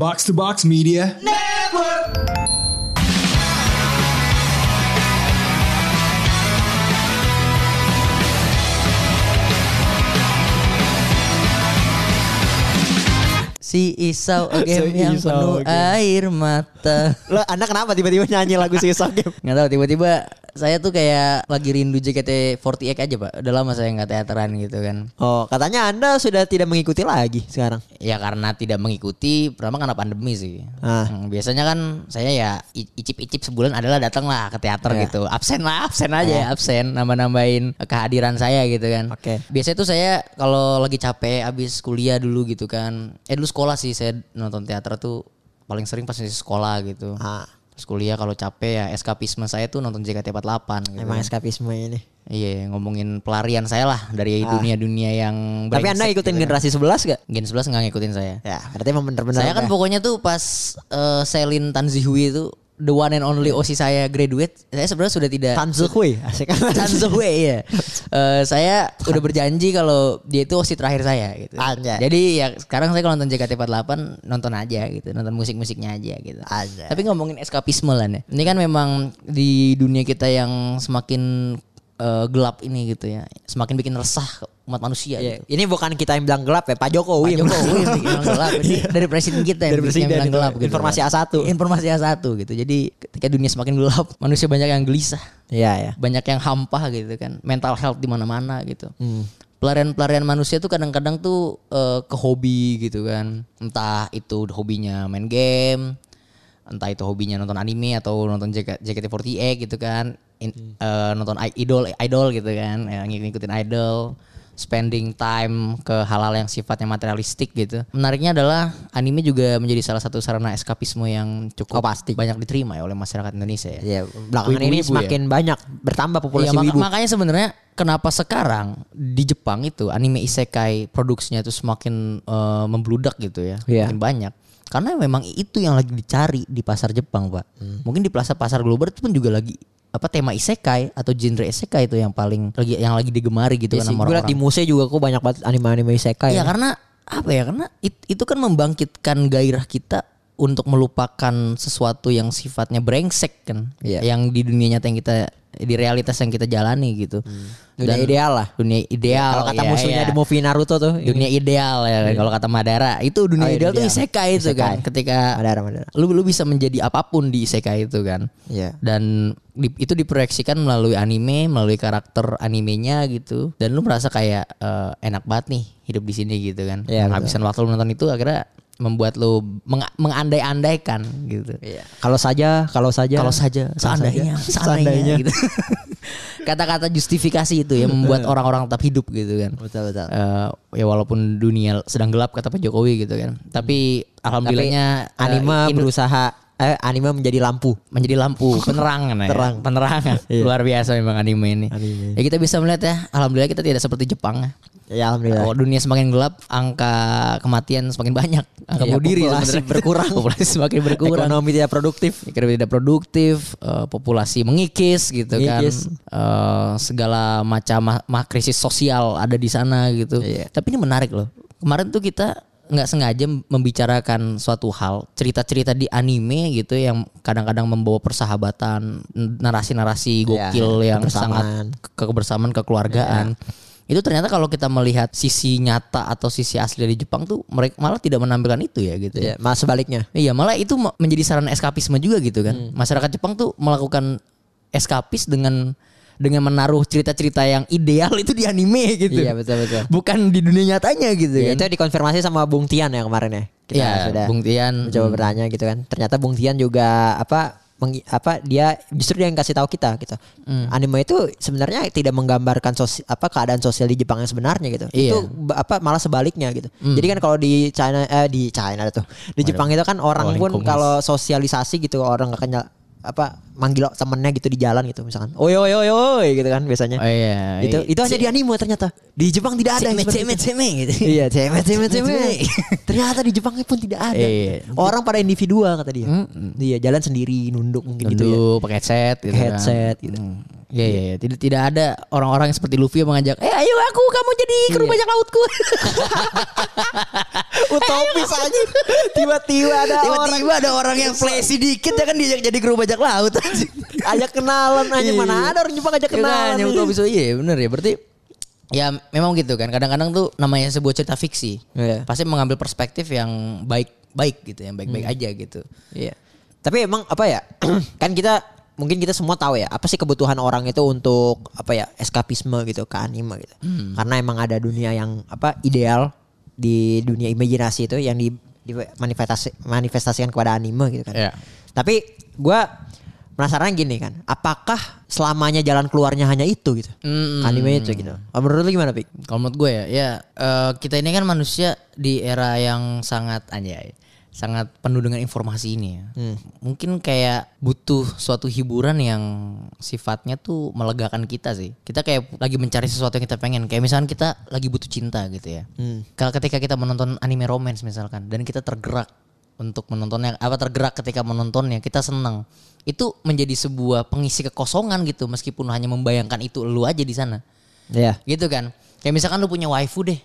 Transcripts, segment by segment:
Box to Box Media. Si Isau Si game yang Isau penuh game. air mata. Lo anda kenapa tiba-tiba nyanyi lagu si Isau Game? Nggak tahu tiba-tiba saya tuh kayak lagi rindu JKT48 aja pak. Udah lama saya nggak teateran gitu kan. Oh, katanya Anda sudah tidak mengikuti lagi sekarang. Ya karena tidak mengikuti, pertama karena pandemi sih. Ah. Hmm, biasanya kan saya ya icip-icip sebulan adalah datang lah ke teater Iya. gitu. Absen lah, absen aja, absen nambah-nambahin kehadiran saya gitu kan. Oke. Biasanya tuh saya kalau lagi capek abis kuliah dulu gitu kan. Eh dulu sekolah sih saya nonton teater tuh paling sering pas masih sekolah gitu. Ah, Terus kuliah kalau capek ya eskapisme saya tuh nonton JKT48 gitu. emang eskapisme ini. Iya, ngomongin pelarian saya lah dari dunia-dunia yang Ah. Tapi Anda ikutin gitu kan. generasi 11 gak? Gen 11 nggak ngikutin saya. Ya, berarti emang bener-bener. Saya kan udah- pokoknya tuh pas eh, Selin Tanzihui itu the one and only OSI saya graduate, saya sebenarnya sudah tidak Tan Zuhui, asik kan? Tanzihui ya. Eh, saya udah berjanji kalau dia itu OSI terakhir saya gitu. Anjay. Jadi ya sekarang saya kalau nonton JKT48 nonton aja gitu, nonton musik-musiknya aja gitu. Anjay. Tapi ngomongin eskapisme lah nih. Ini kan memang di dunia kita yang semakin eh, gelap ini gitu ya. Semakin bikin resah umat manusia Iya, gitu. Ini bukan kita yang bilang gelap ya, Pak Jokowi. Pak Jokowi yang bikin orang gelap. Ini dari presiden kita yang Dari presiden bilang itu. gelap gitu. Informasi A1. Informasi A1 gitu. Jadi ketika dunia semakin gelap, manusia banyak yang gelisah, Iya, ya. banyak yang hampa gitu kan. Mental health di mana-mana gitu. Hmm. Pelarian-pelarian manusia tuh kadang-kadang tuh eh, ke hobi gitu kan. Entah itu hobinya main game, entah itu hobinya nonton anime atau nonton JK, JKT48 gitu kan. In- eh, nonton idol idol gitu kan, ya, ngikutin idol, spending time ke hal-hal yang sifatnya materialistik gitu. Menariknya adalah anime juga menjadi salah satu sarana eskapisme yang cukup Oh, pasti. banyak diterima ya oleh masyarakat Indonesia ya. Iya, belakangan ini ya. semakin banyak bertambah populasi Iya, mak- wibu. makanya sebenarnya kenapa sekarang di Jepang itu anime isekai produksinya itu semakin eh, membludak gitu ya, Iya. makin banyak. Karena memang itu yang lagi dicari di pasar Jepang, Pak. Hmm. Mungkin di pasar-pasar global itu pun juga lagi apa tema isekai atau genre isekai itu yang paling lagi yang lagi digemari gitu Iya kan sih, sama liat di. Muse juga kok banyak banget anime-anime isekai. Iya, karena apa ya? Karena it- itu kan membangkitkan gairah kita untuk melupakan sesuatu yang sifatnya brengsek kan. Iya. Yang di dunia nyata yang kita di realitas yang kita jalani gitu. Dunia ideal lah. Dunia ideal. Kalau kata iya, musuhnya iya. di movie Naruto tuh. dunia ideal ya kan. kalau kata Madara itu dunia Oh, iya, ideal tuh ideal. isekai itu kan Isekai. ketika Madara, Madara. lu lu bisa menjadi apa pun di isekai itu kan Iya. dan di- itu diproyeksikan melalui anime melalui karakter animenya gitu dan lu merasa kayak eh, enak banget nih hidup di sini gitu kan Iya, menghabiskan waktu lu nonton itu akhirnya membuat lu meng- mengandai-andaikan gitu Iya. Kalau saja, kalau saja. kalau saja seandainya saja. seandainya, Seandainya. gitu kata-kata justifikasi itu yang membuat orang-orang tetap hidup gitu kan Betul betul. Eh, ya walaupun dunia sedang gelap kata Pak Jokowi gitu kan. Tapi alhamdulillahnya eh, Anime Indo- berusaha eh anime menjadi lampu. menjadi lampu penerangan ya. Terang. Penerangan. Iya. Luar biasa memang anime ini. Anime. Ya kita bisa melihat ya, alhamdulillah kita tidak seperti Jepang. Ya. Ya alhamdulillah. Kalau dunia semakin gelap, angka kematian semakin banyak. Angka Iya, bunuh diri populasi sebenarnya. berkurang. populasi semakin berkurang. Ekonomi tidak produktif. Ekonomi tidak produktif, eh, populasi mengikis gitu Mengikis. kan, Eh, segala macam ma- ma- krisis sosial ada di sana gitu. Iya. Tapi ini menarik loh. Kemarin tuh kita nggak sengaja membicarakan suatu hal, cerita-cerita di anime gitu yang kadang-kadang membawa persahabatan, narasi-narasi gokil yang kebersamaan. Iya. sangat ke kebersamaan kekeluargaan. Itu ternyata kalau kita melihat sisi nyata atau sisi asli dari Jepang tuh mereka malah tidak menampilkan itu ya gitu ya. Ya, malah sebaliknya. Iya malah itu menjadi sarana eskapisme juga gitu kan. Hmm. Masyarakat Jepang tuh melakukan eskapis dengan dengan menaruh cerita-cerita yang ideal itu di anime gitu. Iya betul betul. Bukan di dunia nyatanya gitu Ya, kan. itu dikonfirmasi sama Bung Tian ya kemarin ya. Kita Iya, sudah Bung Tian. mencoba bertanya gitu kan. Ternyata Bung Tian juga apa meng- apa dia justru dia yang kasih tahu kita gitu. Hmm. Anime itu sebenarnya tidak menggambarkan sosi, apa keadaan sosial di Jepang yang sebenarnya gitu. Iya. Itu apa malah sebaliknya gitu. Jadi kan kalau di China eh di China tuh. Di Jepang itu kan orang pun kalau sosialisasi gitu orang nggak kenal apa manggil temennya gitu di jalan gitu misalkan. Oi oi oi oi gitu kan biasanya. Oh iya. itu itu hanya di anime ternyata. Di Jepang tidak ada. cemet, itu. cemet gitu. Iya, cemet, cemet, cemet. Cemet. Ternyata di Jepang pun tidak ada. Iya. Orang pada individual kata dia. Iya, jalan sendiri, nunduk mungkin gitu ya. Pakai headset gitu kan. Headset gitu. Hmm. Iya iya iya. Tidak tidak ada orang-orang yang seperti Luffy yang mengajak, "Eh ayo aku kamu jadi kru Iya. bajak lautku." Utopis aja. Tiba-tiba ada orang Tiba-tiba ada orang yang play sedikit ya kan diajak jadi kru bajak laut. ajak kenalan aja Iya. mana ada orang Jepang ajak kenalan. Makanya utopis oh iya bener ya. Berarti ya memang gitu kan. Kadang-kadang tuh namanya sebuah cerita fiksi. Iya. Pasti mengambil perspektif yang baik-baik gitu, yang baik-baik Hmm. aja gitu. Iya. Tapi emang apa ya? kan kita mungkin kita semua tahu ya apa sih kebutuhan orang itu untuk apa ya eskapisme gitu ke anime gitu. Karena emang ada dunia yang apa ideal di dunia imajinasi itu yang di, di manifestasi manifestasikan kepada anime gitu kan. Iya. Tapi gua penasaran gini kan, apakah selamanya jalan keluarnya hanya itu gitu? Mm-mm. Anime itu gitu. Oh, menurut lu gimana, Pik? Kalau menurut gue ya, ya eh, kita ini kan manusia di era yang sangat anjay, sangat penuh dengan informasi ini ya. Mungkin kayak butuh suatu hiburan yang sifatnya tuh melegakan kita sih. Kita kayak lagi mencari sesuatu yang kita pengen. Kayak misalkan kita lagi butuh cinta gitu ya. Kalau ketika kita menonton anime romance misalkan dan kita tergerak untuk menontonnya apa tergerak ketika menontonnya kita senang itu menjadi sebuah pengisi kekosongan gitu meskipun hanya membayangkan itu lu aja di sana. Iya. gitu kan? Kayak misalkan lu punya waifu deh.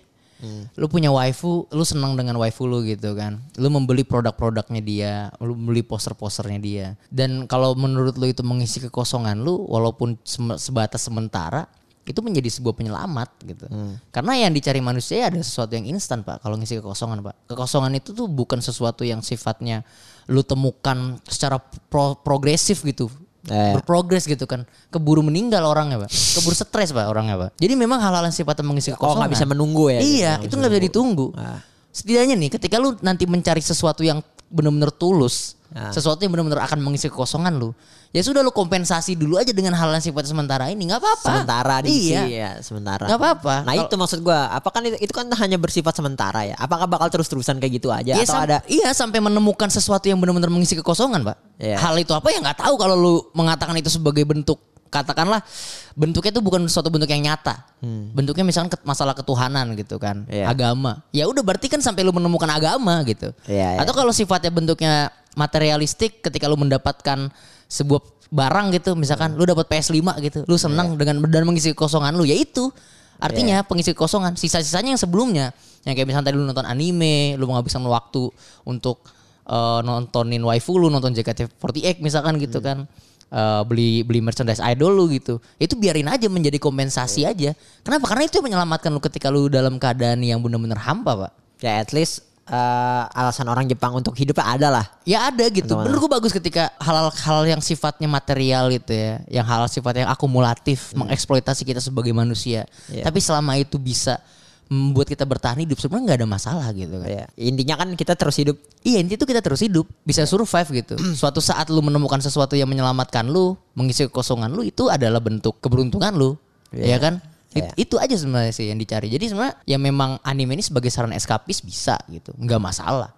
Lu punya waifu lu senang dengan waifu lu gitu kan. Lu membeli produk-produknya dia lu beli poster-posternya dia. Dan kalau menurut lu itu mengisi kekosongan lu walaupun sebatas sementara itu menjadi sebuah penyelamat gitu. Karena yang dicari manusia ya ada sesuatu yang instan pak. Kalau ngisi kekosongan pak. Kekosongan itu tuh bukan sesuatu yang sifatnya lu temukan secara pro- progresif gitu. Eh. berprogres gitu kan. Keburu meninggal orangnya pak. Keburu stres pak orangnya pak. Jadi memang hal-hal yang sifatnya mengisi Oh, kekosongan. nggak bisa menunggu ya? iya gitu. itu nggak bisa ditunggu. Ah. setidaknya nih ketika lu nanti mencari sesuatu yang benar-benar tulus Ah. sesuatu yang benar-benar akan mengisi kekosongan lu ya sudah lu kompensasi dulu aja dengan hal yang sifatnya sementara ini nggak apa-apa sementara diisi iya ya sementara Nggak apa-apa. nah Kalau- itu maksud gua apa kan itu, itu kan hanya bersifat sementara ya apakah bakal terus-terusan kayak gitu aja Iya, atau ada iya sampai menemukan sesuatu yang benar-benar mengisi kekosongan, Pak. Iya. Hal itu apa ya nggak tahu kalau lu mengatakan itu sebagai bentuk katakanlah bentuknya itu bukan suatu bentuk yang nyata. Bentuknya misalkan ke- masalah ketuhanan gitu kan, Hmm. Iya. agama. Ya udah berarti kan sampai lu menemukan agama gitu. Iya, iya. Atau kalau sifatnya bentuknya materialistik ketika lu mendapatkan sebuah barang gitu, misalkan lu dapat PS5 gitu, lu senang dengan dan mengisi kekosongan lu, ya itu. Artinya pengisi kekosongan, sisa-sisanya yang sebelumnya, yang kayak misalnya tadi lu nonton anime, lu menghabiskan waktu untuk eh, nontonin waifu lu, nonton JKT48 misalkan gitu kan. Eh, beli beli merchandise idol lu gitu. Itu biarin aja menjadi kompensasi aja. Kenapa? Karena itu menyelamatkan lu ketika lu dalam keadaan yang benar-benar hampa, Pak. ya at least eh, alasan orang Jepang untuk hidupnya ada lah Ya ada gitu. Menurut gue bagus ketika hal-hal yang sifatnya material gitu ya, yang hal sifatnya yang akumulatif, mengeksploitasi kita sebagai manusia. Iya. Tapi selama itu bisa membuat kita bertahan hidup sebenarnya nggak ada masalah gitu kan. ya intinya kan kita terus hidup Iya intinya itu kita terus hidup, bisa survive gitu. Suatu saat lu menemukan sesuatu yang menyelamatkan lu, mengisi kekosongan lu itu adalah bentuk keberuntungan lu, Iya. ya kan? It- Iya. Itu aja sebenarnya sih yang dicari. Jadi sebenarnya ya memang anime ini sebagai saran eskapis bisa gitu, nggak masalah.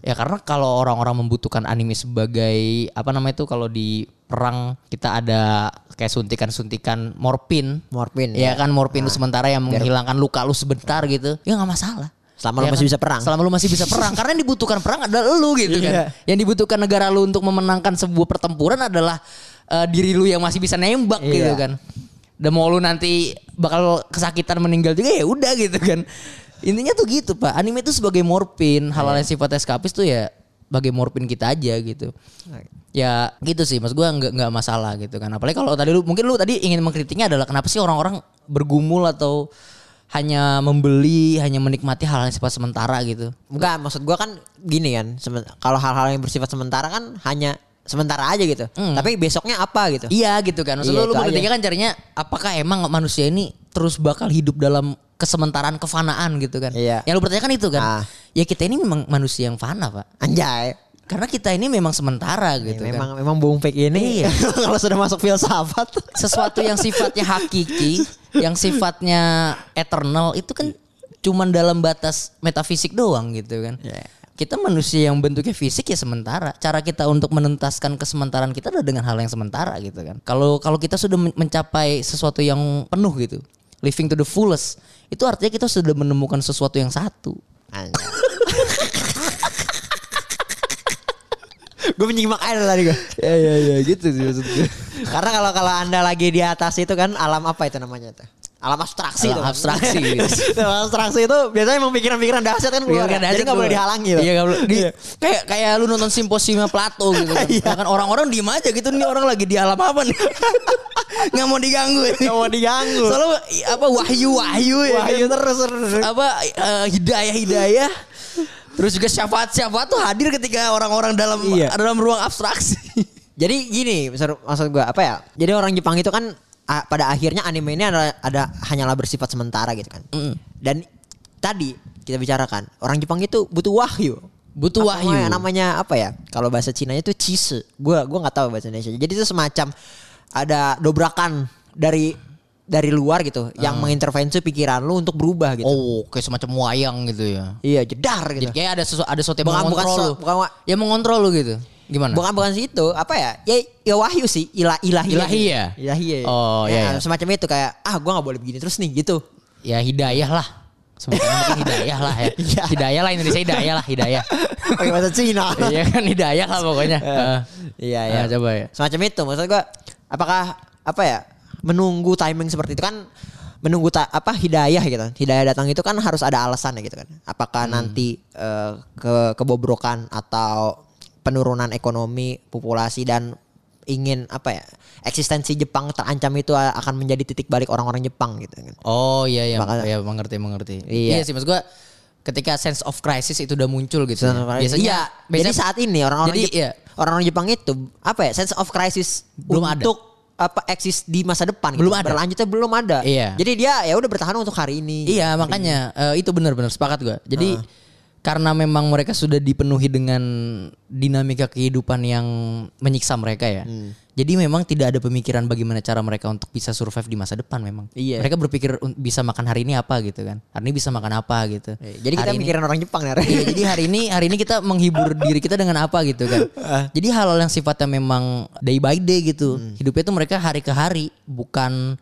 Ya karena kalau orang-orang membutuhkan anime sebagai apa namanya itu kalau di perang kita ada kayak suntikan-suntikan morfin. morfin Ya kan morfin lu sementara yang menghilangkan luka lu sebentar gitu. Ya nggak masalah. Selama lu Ya masih bisa perang. Selama lu masih bisa perang karena yang dibutuhkan perang adalah lu gitu Iya. kan. Yang dibutuhkan negara lu untuk memenangkan sebuah pertempuran adalah eh, diri lu yang masih bisa nembak Iya. gitu kan. Dan mau lu nanti bakal kesakitan meninggal juga ya udah gitu kan. Intinya tuh gitu, Pak. Anime itu sebagai morfin, hal-hal yang sifatnya eskapis tuh ya sebagai morfin kita aja gitu. Ya gitu sih, mas gua nggak nggak masalah gitu kan. Apalagi kalau tadi lu mungkin lu tadi ingin mengkritiknya adalah kenapa sih orang-orang bergumul atau hanya membeli, hanya menikmati hal yang sifat sementara gitu. Enggak, maksud gua kan gini kan. Kalau hal-hal yang bersifat sementara kan hanya sementara aja gitu. Tapi besoknya apa gitu? Iya gitu kan. Maksud Iya, lu, lu bertiga kan carinya apakah emang manusia ini terus bakal hidup dalam kesementaraan kefanaan gitu kan. Iya. Yang lu pertanyakan itu kan. Ah. Ya kita ini memang manusia yang fana, Pak. Anjay. Karena kita ini memang sementara gitu kan. memang memang bung Pek ini Iya. kalau sudah masuk filsafat Sesuatu yang sifatnya hakiki, yang sifatnya eternal itu kan cuman dalam batas metafisik doang gitu kan. Iya. Kita manusia yang bentuknya fisik ya sementara. Cara kita untuk menuntaskan kesementaraan kita adalah dengan hal yang sementara gitu kan. Kalau kalau kita sudah men- mencapai sesuatu yang penuh gitu, living to the fullest, itu artinya kita sudah menemukan sesuatu yang satu. Gue menyimak aja tadi gue. Ya ya ya gitu sih maksud gue. Karena kalau kalau anda lagi di atas itu kan alam apa itu namanya tuh? Alam abstraksi Alam abstraksi, gitu. alam abstraksi itu biasanya emang pikiran-pikiran dahsyat kan keluar. Pikiran Jadi dahsyat nggak boleh dihalangi. tuh. Iya nggak boleh. Di, kayak kayak lu nonton simposiumnya Plato gitu kan. Iya. Ya kan orang-orang diem aja gitu nih orang lagi di alam apa nih. nggak mau diganggu. Nggak mau diganggu. Soalnya apa wahyu-wahyu ya. Wahyu kan. terus terus. apa eh, hidayah-hidayah. Terus juga syafaat-syafaat tuh hadir ketika orang-orang dalam Iya. dalam ruang abstraksi. Jadi gini, maksud, maksud gue apa ya? Jadi orang Jepang itu kan a- pada akhirnya anime ini ada, ada hanyalah bersifat sementara gitu kan. Mm. Dan tadi kita bicarakan orang Jepang itu butuh wahyu. Butuh Apa wahyu. namanya, namanya apa ya? Kalau bahasa Cina itu cise. Gua gua nggak tahu bahasa Indonesia. Jadi itu semacam ada dobrakan dari dari luar gitu yang mengintervensi pikiran lu untuk berubah gitu. Ah. Oh, kayak semacam wayang gitu ya. Iya, jedar gitu. Jadi kayak ada sesuatu ada sesuatu yang Bukan- bukan mengontrol so- bukan wa- ya mengontrol lu gitu. Gimana? Bukan bukan situ, apa ya? Ya, ya wahyu sih, ilah ilahi. Ilahi ya? Ilahi ya. Oh, iya, iya. Semacam itu kayak ah gua nggak boleh begini terus nih gitu. ya hidayah lah. Mungkin hidayah lah ya. Iya. Hidayah lah Indonesia hidayah lah, hidayah. Pakai bahasa Cina. Iya kan hidayah lah pokoknya. Heeh. Iya iya. Nah, coba ya. Semacam itu maksud gua apakah apa ya? Menunggu timing seperti itu kan menunggu ta- apa hidayah gitu. Hidayah datang itu kan harus ada alasan gitu kan. Apakah Hmm. nanti eh, ke kebobrokan atau penurunan ekonomi, populasi dan ingin apa ya? Eksistensi Jepang terancam itu akan menjadi titik balik orang-orang Jepang gitu kan. Oh iya iya, Makanya- ya mengerti mengerti. Iya. Iya. sih maksud gua ketika sense of crisis itu udah muncul gitu. Sense ya. Biasanya Iya, jadi biasanya- saat ini orang-orang Jadi, Jep- iya. orang-orang Jepang itu apa ya sense of crisis Belum ada. untuk apa eksis di masa depan Belum gitu. ada. berlanjutnya belum ada Iya. jadi dia ya udah bertahan untuk hari ini Iya makanya eh, itu benar-benar sepakat gua. Jadi karena memang mereka sudah dipenuhi dengan dinamika kehidupan yang menyiksa mereka ya. Hmm. Jadi memang tidak ada pemikiran bagaimana cara mereka untuk bisa survive di masa depan memang. Iya. Mereka berpikir bisa makan hari ini apa gitu kan. Hari ini bisa makan apa gitu. Iya, jadi kita Hari ini- mikirin orang Jepang ya Iya, jadi hari ini hari ini kita menghibur diri kita dengan apa gitu kan. Jadi hal-hal yang sifatnya memang day by day gitu. Hidupnya tuh mereka hari ke hari, bukan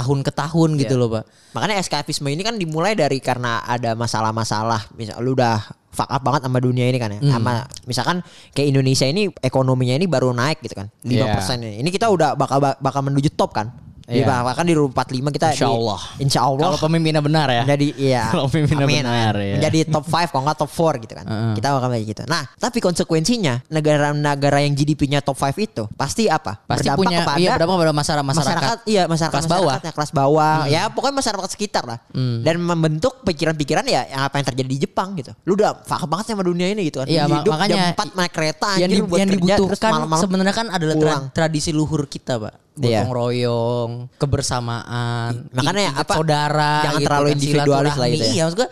tahun ke tahun gitu loh, Pak. makanya eskapisme ini kan dimulai dari karena ada masalah-masalah. Misal lu udah fuck up banget sama dunia ini kan ya. Hmm. sama misalkan kayak Indonesia ini ekonominya ini baru naik gitu kan. 5% ini ini kita udah bakal bakal menuju top kan Di Iya. bahkan di 45 kita Insya di- Allah. Insya Allah Kalau pemimpinnya benar ya. Menjadi iya. Kalau pemimpinnya Amin. benar, ya. Menjadi top 5 kalau nggak top 4 gitu kan. Heeh. Kita bakal kayak gitu. Nah, tapi konsekuensinya negara-negara yang GDP-nya top 5 itu pasti apa? Pasti Berdampak punya kepada iya berdampak pada masyarakat masyarakat, iya masyarakat kelas bawah. Hmm. kelas bawah ya pokoknya masyarakat sekitar lah dan membentuk pikiran-pikiran ya yang apa yang terjadi di Jepang gitu lu udah fuck banget sama dunia ini gitu kan Iya, hidup makanya jam 4 naik kereta yang, anjir di- buat yang kerja, dibutuhkan sebenarnya kan adalah tra- tradisi luhur kita, Pak. Iya. Gotong royong, kebersamaan, Makanya apa, saudara, jangan gitu terlalu kan, individualis lah gitu ya. Iya, maksud gua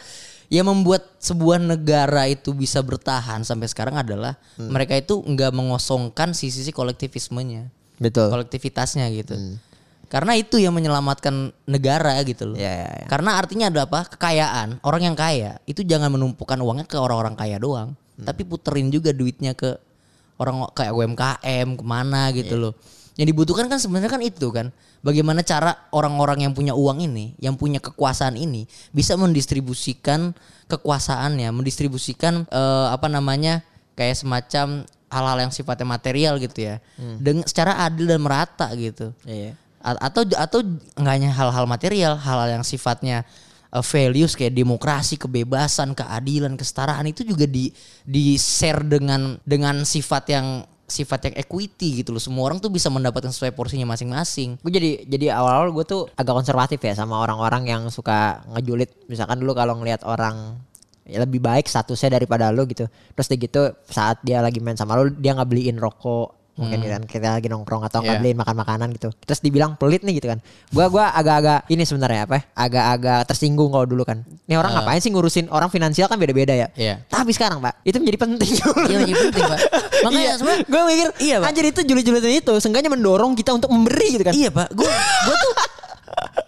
yang membuat sebuah negara itu bisa bertahan sampai sekarang adalah Hmm. mereka itu nggak mengosongkan sisi-sisi kolektivismenya, betul kolektivitasnya gitu. Karena itu yang menyelamatkan negara gitu loh. Iya, iya, iya. Karena artinya ada apa? Kekayaan. Orang yang kaya itu jangan menumpukan uangnya ke orang-orang kaya doang, Hmm. tapi puterin juga duitnya ke orang kayak UMKM ke mana gitu Iya. loh. Yang dibutuhkan kan sebenarnya kan itu kan. Bagaimana cara orang-orang yang punya uang ini, yang punya kekuasaan ini bisa mendistribusikan kekuasaannya, mendistribusikan eh, apa namanya kayak semacam hal-hal yang sifatnya material gitu ya, dengan secara adil dan merata gitu. Hmm. Iya. A- atau atau enggak hanya hal-hal material, hal-hal yang sifatnya uh, values kayak demokrasi, kebebasan, keadilan, kesetaraan itu juga di di share dengan dengan sifat yang sifat yang equity gitu loh. Semua orang tuh bisa mendapatkan sesuai porsinya masing-masing. gue jadi jadi awal-awal gue tuh agak konservatif ya sama orang-orang yang suka ngejulit misalkan dulu kalau ngelihat orang ya lebih baik statusnya daripada lo gitu terus dia gitu saat dia lagi main sama lo dia nggak beliin rokok mungkin gitu kan kita lagi nongkrong atau nggak Iya. beliin makan makanan gitu. Terus dibilang pelit nih gitu kan. Gua gua agak-agak ini sebenarnya apa ya agak-agak tersinggung kalau dulu kan. Ini orang ngapain sih ngurusin orang finansial kan beda-beda ya. Iya. tapi sekarang pak itu menjadi penting Iya menjadi penting, Pak. Makanya iya, sebenarnya gue mikir Iya, Pak. anjir itu julit-julitan itu seenggaknya mendorong kita untuk memberi gitu kan. Iya pak, gue gue tuh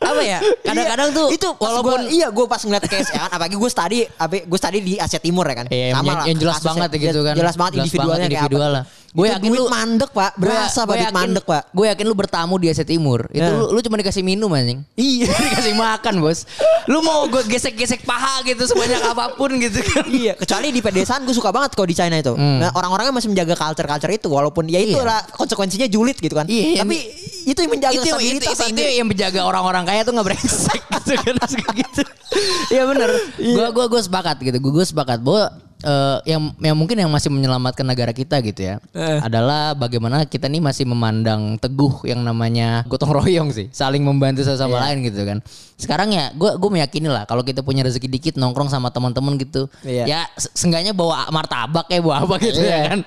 apa ya? Kadang-kadang tuh itu walaupun iya gue pas ngeliat case ya kan apalagi gue study gue study di Asia Timur ya kan Iya, yang, yang jelas banget ya gitu kan. jelas banget individualnya kayak individual apa lah. Gue Itu yakin duit lu mandek pak berasa pak duit mandek pak Gue yakin lu bertamu di Asia Timur. Itu Ya. lu, lu cuma dikasih minum anjing. Iya. dikasih makan, Bos. Lu mau gue gesek-gesek paha gitu sebanyak apa pun gitu kan. Iya, kecuali di pedesaan gue suka banget kalau di China itu. Hmm. Nah, orang-orangnya masih menjaga culture-culture itu walaupun ya itu Iya. lah konsekuensinya julid gitu kan. Iya, Tapi itu yang menjaga itu, itu, stabilitas itu, itu anjing. yang menjaga orang-orang kaya tuh nggak brengsek gitu kan gitu. Iya bener. Gue gua gua sepakat gitu. Gue gua sepakat bahwa eh, yang yang mungkin yang masih menyelamatkan negara kita gitu ya Eh. adalah bagaimana kita nih masih memandang teguh yang namanya gotong royong sih, saling membantu satu sama Iya. lain gitu kan. Sekarang ya gue gue meyakini lah kalau kita punya rezeki dikit nongkrong sama teman-teman gitu, Iya. ya se- seenggaknya bawa martabak ya bawa apa gitu Iya. ya kan,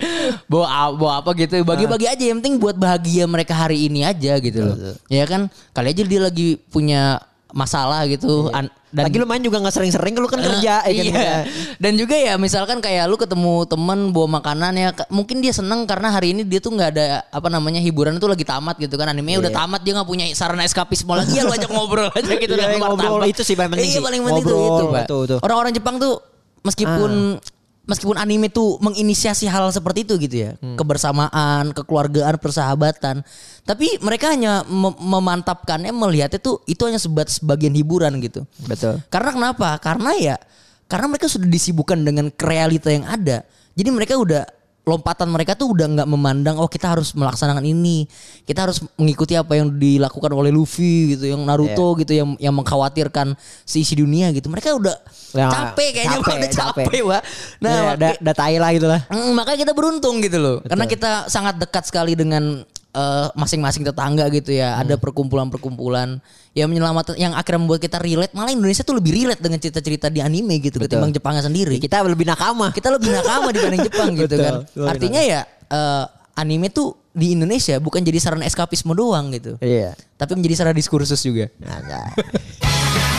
bawa bawa apa gitu, bagi-bagi aja yang penting buat bahagia mereka hari ini aja gitu loh. Ya kan, kali aja dia lagi punya masalah gitu, an- dan Lagi lu main juga nggak sering-sering lu kan kerja ya kan. iya. Dan juga ya misalkan kayak lu ketemu temen bawa makanan ya mungkin dia seneng karena hari ini dia tuh nggak ada apa namanya hiburan tuh lagi tamat gitu kan anime udah tamat dia nggak punya sarana eskapisme lagi ya lu ajak ngobrol aja gitu Iya, dengan ngobrol. martabak. Itu sih paling penting Iya paling penting Ngobrol, itu. Orang-orang Jepang tuh meskipun meskipun anime tuh menginisiasi hal seperti itu gitu ya kebersamaan kekeluargaan persahabatan tapi mereka hanya mem- memantapkannya melihatnya tuh itu hanya sebatas sebagian hiburan gitu Betul. karena kenapa? Karena ya karena mereka sudah disibukkan dengan realita yang ada. Jadi mereka udah lompatan mereka tuh udah nggak memandang oh kita harus melaksanakan ini. Kita harus mengikuti apa yang dilakukan oleh Luffy gitu, yang Naruto gitu yang yang mengkhawatirkan seisi dunia gitu. Mereka udah Ya, capek kayaknya capek, udah capek, capek. Pak. Nah, Nah, udah udah tai lah gitu lah. Mm, makanya kita beruntung gitu loh. Karena kita sangat dekat sekali dengan eh, masing-masing tetangga gitu ya. Ada perkumpulan-perkumpulan yang menyelamatkan yang akhirnya membuat kita relate. Malah Indonesia tuh lebih relate dengan cerita-cerita di anime gitu ketimbang Jepangnya sendiri. Kita lebih nakama. Kita lebih nakama dibanding Jepang gitu Betul, kan. lebih Artinya ya eh, anime tuh di Indonesia bukan jadi sarana eskapisme doang gitu. Iya. Tapi menjadi sarana diskursus juga. Nah, nah.